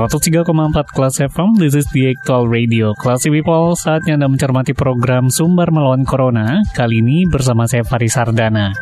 103,4 Kelas FM, this is the actual radio. Classy People, saatnya Anda mencermati program Sumber Melawan Corona, kali ini bersama saya Faris Sardana.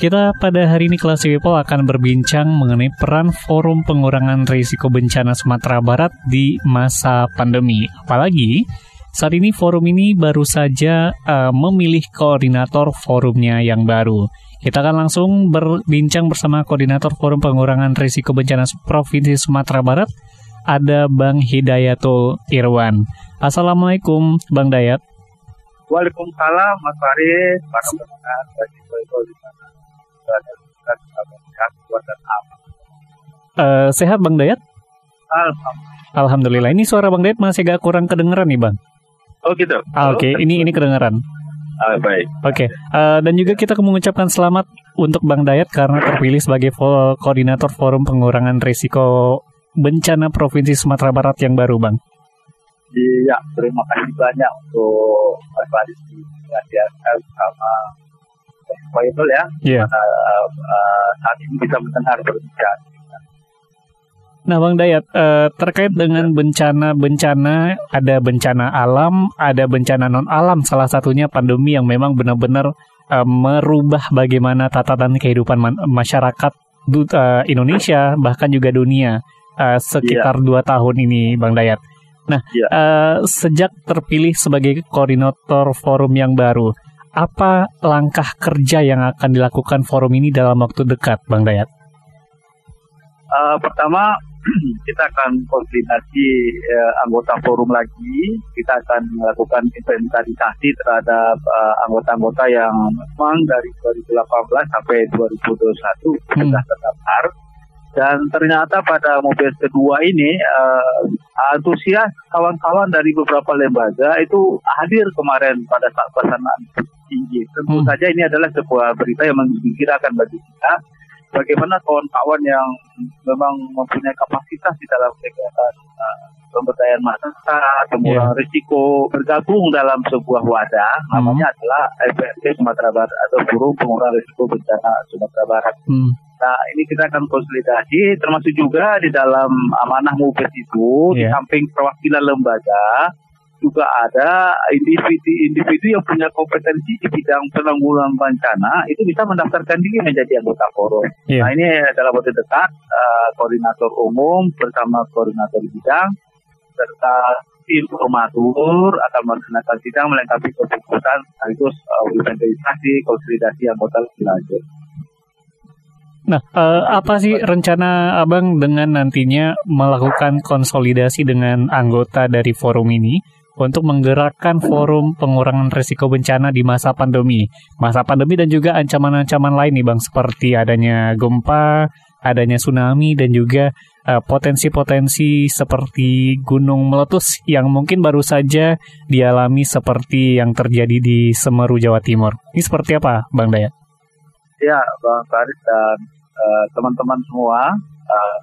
Kita pada hari ini Classy People akan berbincang mengenai peran Forum Pengurangan Risiko Bencana Sumatera Barat di masa pandemi. Apalagi, saat ini forum ini baru saja uh, memilih koordinator forumnya yang baru. Kita akan langsung berbincang bersama Koordinator Forum Pengurangan Risiko Bencana Provinsi Sumatera Barat, ada Bang Hidayatul Irwan. Assalamualaikum Bang Dayat. Waalaikumsalam Mas Faris, para pendengar bagi di sana. Uh, sehat Bang Dayat? Alhamdulillah. Alhamdulillah. Ini suara Bang Dayat masih agak kurang kedengeran nih Bang. Oh gitu. Ah, Oke, okay. ini ini kedengeran. Ah, baik. Oke, okay. uh, dan juga kita mengucapkan selamat untuk Bang Dayat karena terpilih sebagai koordinator Forum Pengurangan Risiko bencana Provinsi Sumatera Barat yang baru, Bang? Iya, terima kasih banyak untuk Mas Faris dihadirkan sama Faisal ya. Iya. Yeah. Uh, uh, saat ini bisa mendengar berbicara. Nah, Bang Dayat, uh, terkait dengan bencana-bencana, ada bencana alam, ada bencana non-alam, salah satunya pandemi yang memang benar-benar uh, merubah bagaimana tatanan kehidupan masyarakat uh, Indonesia, bahkan juga dunia uh, sekitar yeah. dua tahun ini, Bang Dayat. Nah, yeah. Iya. uh, sejak terpilih sebagai koordinator forum yang baru, apa langkah kerja yang akan dilakukan forum ini dalam waktu dekat, Bang Dayat? Uh, pertama, kita akan koordinasi uh, anggota forum lagi. Kita akan melakukan inventarisasi terhadap anggota-anggota uh, yang memang dari 2018 sampai 2021 hmm. sudah terdaftar dan ternyata pada mobil kedua ini uh, antusias kawan-kawan dari beberapa lembaga itu hadir kemarin pada saat pelaksanaan tinggi. Tentu hmm. saja ini adalah sebuah berita yang menggembirakan bagi kita. Bagaimana kawan-kawan yang memang mempunyai kapasitas di dalam kegiatan uh, pemberdayaan masyarakat, pengurangan yeah. risiko bergabung dalam sebuah wadah, hmm. namanya adalah FPRT Sumatera Barat atau Forum Pengurangan Risiko Bencana Sumatera Barat. Hmm. Nah, ini kita akan konsolidasi, termasuk juga di dalam amanah MUBES itu, yeah. di iya. samping perwakilan lembaga, juga ada individu-individu yang punya kompetensi di bidang penanggulangan bencana itu bisa mendaftarkan diri menjadi anggota forum. Yeah. Nah ini adalah waktu dekat uh, koordinator umum bersama koordinator bidang serta tim formatur akan melaksanakan sidang melengkapi keputusan sekaligus uh, inventarisasi konsolidasi anggota lebih lanjut. Nah, uh, apa sih rencana Abang dengan nantinya melakukan konsolidasi dengan anggota dari forum ini untuk menggerakkan forum pengurangan risiko bencana di masa pandemi? Masa pandemi dan juga ancaman-ancaman lain nih Bang, seperti adanya gempa, adanya tsunami, dan juga eh, potensi-potensi seperti gunung meletus yang mungkin baru saja dialami seperti yang terjadi di Semeru, Jawa Timur. Ini seperti apa Bang Dayat? Ya, Bang Farid dan uh, teman-teman semua, uh,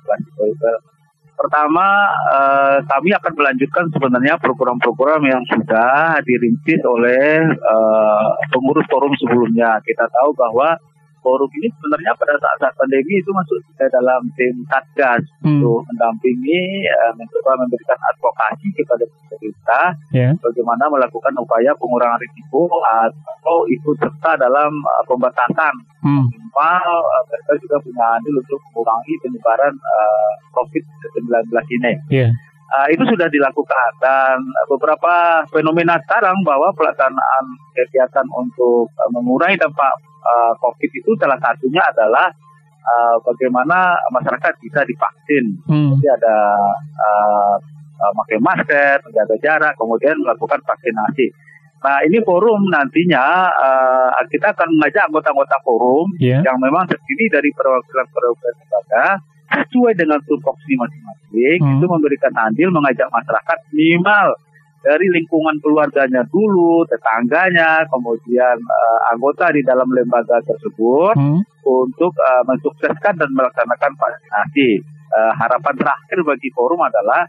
Pertama, uh, kami akan melanjutkan sebenarnya program-program yang sudah dirintis oleh uh, pengurus forum sebelumnya. Kita tahu bahwa forum ini sebenarnya pada saat-saat pandemi itu masuk ke dalam tim satgas hmm. untuk mendampingi uh, mencoba memberikan advokasi kepada pemerintah yeah. bagaimana melakukan upaya pengurangan risiko atau ikut serta dalam uh, pembatasan hmm. uh, mereka juga punya andil untuk mengurangi penyebaran uh, COVID-19 ini. Yeah. Uh, itu sudah dilakukan dan beberapa fenomena sekarang bahwa pelaksanaan kegiatan untuk uh, mengurangi dampak uh, COVID itu salah satunya adalah uh, bagaimana masyarakat bisa divaksin. Hmm. Jadi ada uh, uh, pakai masker, menjaga jarak, kemudian melakukan vaksinasi. Nah ini forum nantinya uh, kita akan mengajak anggota-anggota forum Yeah. yang memang terdiri dari perwakilan-perwakilan lembaga sesuai dengan tupoksi masing-masing Hmm. itu memberikan andil mengajak masyarakat minimal dari lingkungan keluarganya dulu, tetangganya, kemudian eh, anggota di dalam lembaga tersebut Hmm. untuk eh, mensukseskan dan melaksanakan vaksinasi. Eh, harapan terakhir bagi forum adalah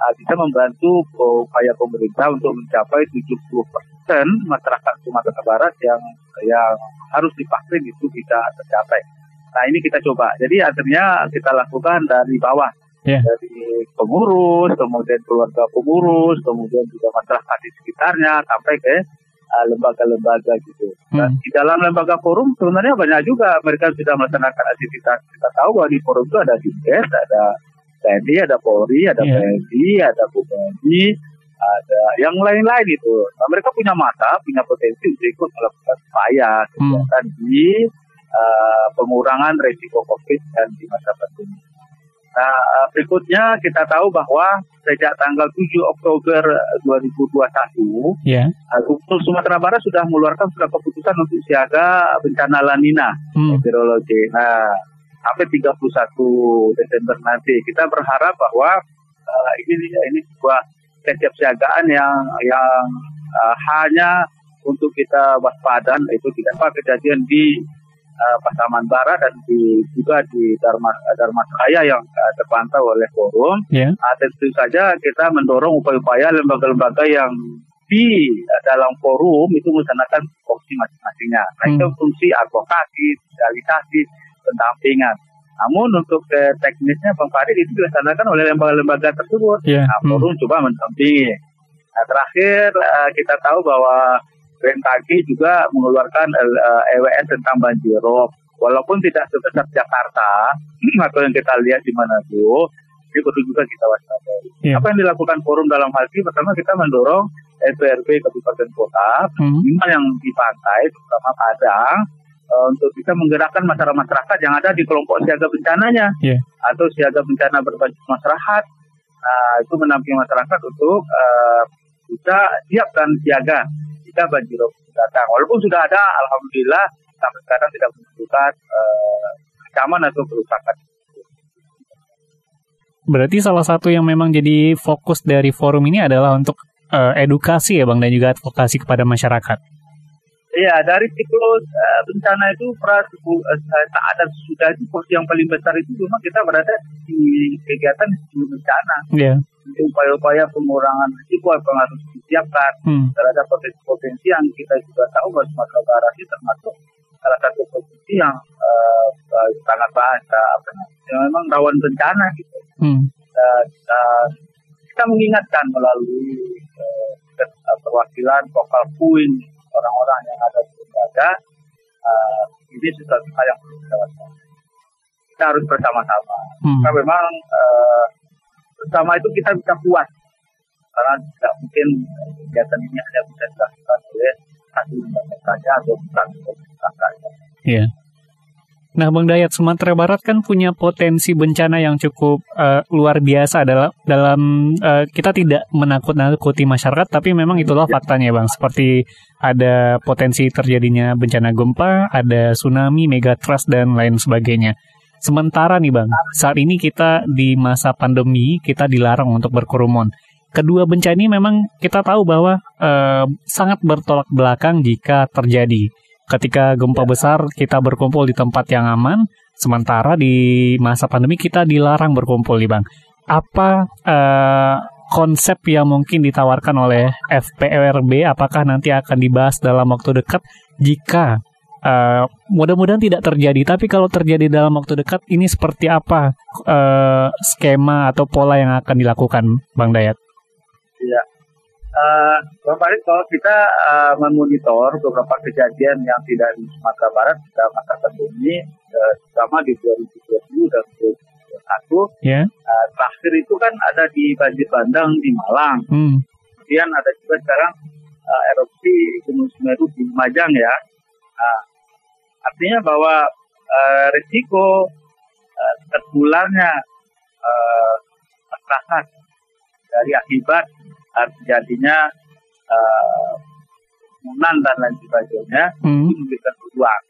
eh, bisa membantu upaya pemerintah untuk mencapai 70% masyarakat Sumatera Barat yang yang harus divaksin itu bisa tercapai. Nah ini kita coba. Jadi akhirnya kita lakukan dari bawah, Ya. dari pengurus, kemudian keluarga pengurus, kemudian juga masyarakat di sekitarnya sampai ke uh, lembaga-lembaga gitu. Dan Hmm. di dalam lembaga forum sebenarnya banyak juga mereka sudah melaksanakan aktivitas. Kita tahu bahwa di forum itu ada Dinkes, ada TNI, ada Polri, ada Iya. PNI, ada BNI, ada yang lain-lain itu. Nah, mereka punya masa, punya potensi untuk ikut melakukan upaya kegiatan di uh, pengurangan resiko COVID dan di masa pandemi. Nah, berikutnya kita tahu bahwa sejak tanggal 7 Oktober 2021, Ya. uh, Gubernur Sumatera Barat sudah mengeluarkan surat keputusan untuk siaga bencana lanina Hmm. meteorologi. Nah, sampai 31 Desember nanti kita berharap bahwa uh, ini ini sebuah kesiapsiagaan yang yang uh, hanya untuk kita waspada itu tidak apa kejadian di uh, Pasaman Barat dan di juga di Dharma Dharma Raya yang uh, terpantau oleh forum. Ya. Ah, tentu saja kita mendorong upaya-upaya lembaga-lembaga yang di uh, dalam forum itu melaksanakan fungsi masing-masingnya. Nah, Hmm. itu fungsi advokasi, sosialisasi, pendampingan. Namun untuk eh, teknisnya Bang Farid itu dilaksanakan oleh lembaga-lembaga tersebut. Ya. Nah, Hmm. forum coba mendampingi. Nah, terakhir eh, kita tahu bahwa BMKG juga mengeluarkan eh, EWS tentang banjirop. Walaupun tidak sebesar Jakarta atau yang kita lihat di Manado, ini perlu juga kita waspadai. Iya. Apa yang dilakukan forum dalam hal ini? Pertama kita mendorong SPRB kabupaten kota, Hmm. minimal yang di pantai, terutama Padang, eh, untuk bisa menggerakkan masyarakat-masyarakat yang ada di kelompok siaga bencananya Iya. atau siaga bencana berbasis masyarakat. Nah, itu menampingi masyarakat untuk eh, bisa siap dan siaga jika banjir datang. Walaupun sudah ada, alhamdulillah sampai sekarang tidak menimbulkan eh, ancaman atau kerusakan. Berarti salah satu yang memang jadi fokus dari forum ini adalah untuk eh, edukasi ya Bang dan juga advokasi kepada masyarakat. Iya, dari siklus eh, bencana itu pra uh, saat dan sudah itu porsi yang paling besar itu memang kita berada di kegiatan sebelum bencana. Ya. Untuk upaya-upaya pengurangan risiko yang harus disiapkan Hmm. terhadap potensi-potensi yang kita juga tahu bahwa Sumatera Barat ini termasuk salah satu provinsi yang eh, eh, sangat bahasa apa namanya, yang memang rawan bencana gitu. Hmm. Dan, dan kita mengingatkan melalui eh, eh, perwakilan vokal point orang-orang yang ada di lembaga eh, ini sesuatu hal yang perlu kita waspadai. Kita harus bersama-sama. Hmm. Karena memang eh, bersama itu kita bisa kuat. Karena tidak mungkin eh, kegiatan ini hanya bisa dilakukan oleh satu lembaga saja atau satu pemerintah saja. Iya. Nah, Bang Dayat, Sumatera Barat kan punya potensi bencana yang cukup eh, luar biasa adalah dalam eh, kita tidak menakut-nakuti masyarakat, tapi memang itulah faktanya, Bang. Seperti ada potensi terjadinya bencana gempa, ada tsunami, megatrust dan lain sebagainya. Sementara nih, Bang, saat ini kita di masa pandemi, kita dilarang untuk berkerumun. Kedua bencana ini memang kita tahu bahwa eh, sangat bertolak belakang jika terjadi ketika gempa besar kita berkumpul di tempat yang aman, sementara di masa pandemi kita dilarang berkumpul nih bang. Apa eh, konsep yang mungkin ditawarkan oleh FPRB? Apakah nanti akan dibahas dalam waktu dekat? Jika eh, mudah-mudahan tidak terjadi, tapi kalau terjadi dalam waktu dekat, ini seperti apa eh, skema atau pola yang akan dilakukan, Bang Dayat? Bang Farid, kalau kita eh, memonitor beberapa kejadian yang tidak di Sumatera Barat pada masa pandemi, terutama di 2020 dan 2021, Ya, eh, terakhir itu kan ada di banjir bandang di Malang. hmm, Kemudian ada juga sekarang eh, erupsi Gunung Semeru di Lumajang ya. Nah, artinya bahwa eh, risiko eh, tertularnya eh, masyarakat dari akibat terjadinya eh, kerumunan dan lain sebagainya Hmm. itu memberikan peluang.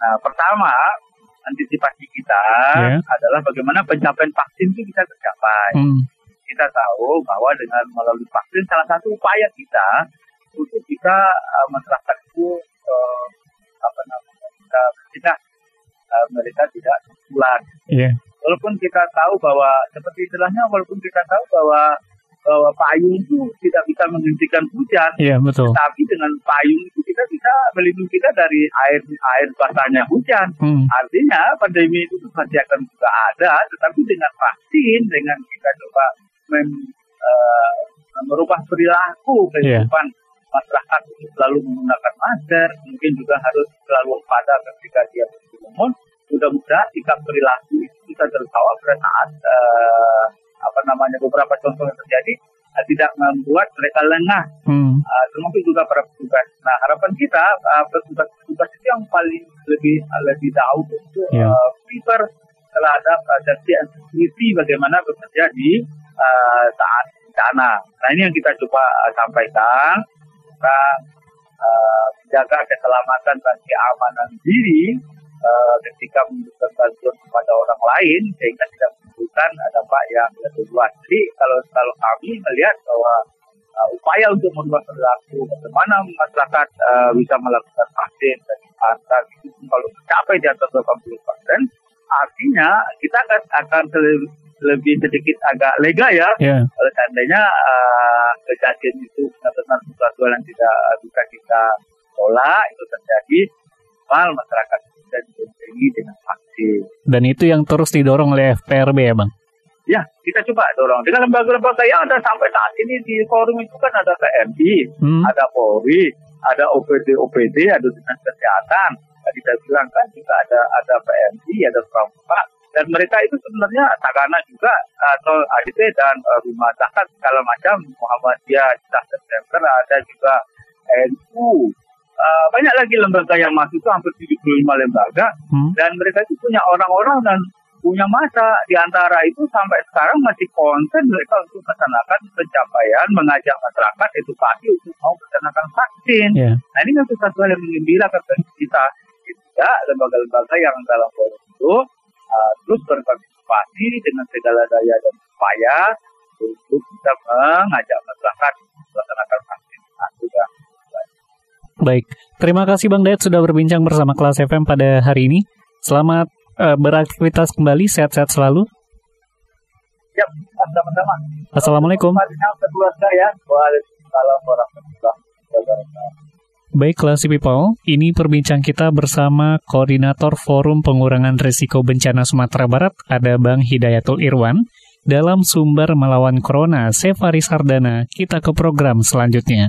Nah, pertama antisipasi kita Ya. adalah bagaimana pencapaian vaksin itu bisa tercapai. Hmm. Kita tahu bahwa dengan melalui vaksin salah satu upaya kita untuk kita uh, masyarakat itu uh, apa namanya kita mencegah uh, mereka tidak tertular. Iya. Walaupun kita tahu bahwa seperti istilahnya walaupun kita tahu bahwa bahwa payung itu tidak bisa menghentikan hujan, Iya, betul. tapi dengan payung itu kita bisa melindungi kita dari air air basahnya hujan. Hmm. Artinya pandemi itu pasti akan juga ada, tetapi dengan vaksin, dengan kita coba mem- eh, merubah perilaku kehidupan masyarakat untuk selalu menggunakan masker, mungkin juga harus selalu waspada ketika dia berkerumun. Mudah-mudahan sikap perilaku itu bisa terbawa pada saat eh, apa namanya beberapa contoh yang terjadi eh, tidak membuat mereka lengah Hmm. Uh, termasuk juga para petugas. Nah harapan kita uh, petugas-petugas itu yang paling lebih lebih tahu itu Ya. uh, prepare terhadap uh, safety and security bagaimana bekerja di uh, saat bencana. Nah ini yang kita coba uh, sampaikan. Kita uh, menjaga keselamatan dan keamanan diri uh, ketika memberikan bantuan kepada orang lain sehingga tidak menimbulkan dampak yang lebih luas. Jadi kalau kalau kami melihat bahwa uh, upaya untuk merubah perilaku bagaimana masyarakat uh, bisa melakukan vaksin dan antar itu kalau mencapai di atas 80 persen artinya kita akan akan lebih, sedikit agak lega ya Iya. kalau seandainya uh, kejadian itu benar-benar sesuatu yang tidak bisa kita olah itu terjadi mal masyarakat dibentengi dengan vaksin Dan itu yang terus didorong oleh FPRB ya, Bang? Ya, kita coba dorong. Dengan lembaga-lembaga yang ada sampai saat ini di forum itu kan ada PMI, Hmm. ada Polri, ada OPD-OPD, ada Dinas Kesehatan. Tadi saya bilang kan juga ada ada PMI, ada Pramuka. Dan mereka itu sebenarnya Tagana juga atau ADT dan uh, Rumah Zakat segala macam Muhammadiyah, Cita September, ada juga NU. Uh, banyak lagi lembaga yang masuk itu hampir 75 lembaga Hmm. dan mereka itu punya orang-orang dan punya masa di antara itu sampai sekarang masih konsen mereka untuk melaksanakan pencapaian mengajak masyarakat edukasi untuk mau melaksanakan vaksin. Iya. Nah ini kan sesuatu hal yang mengembirakan kita juga lembaga-lembaga yang dalam forum itu uh, terus berpartisipasi dengan segala daya dan upaya untuk bisa mengajak masyarakat melaksanakan vaksin. Baik, terima kasih Bang Dayat sudah berbincang bersama kelas FM pada hari ini. Selamat eh, beraktivitas kembali, sehat-sehat selalu. Ya, sama-sama. Assalamualaikum. Baik, Classy People, ini perbincang kita bersama Koordinator Forum Pengurangan Risiko Bencana Sumatera Barat, ada Bang Hidayatul Irwan. Dalam sumber melawan Corona, Sefari Sardana, kita ke program selanjutnya.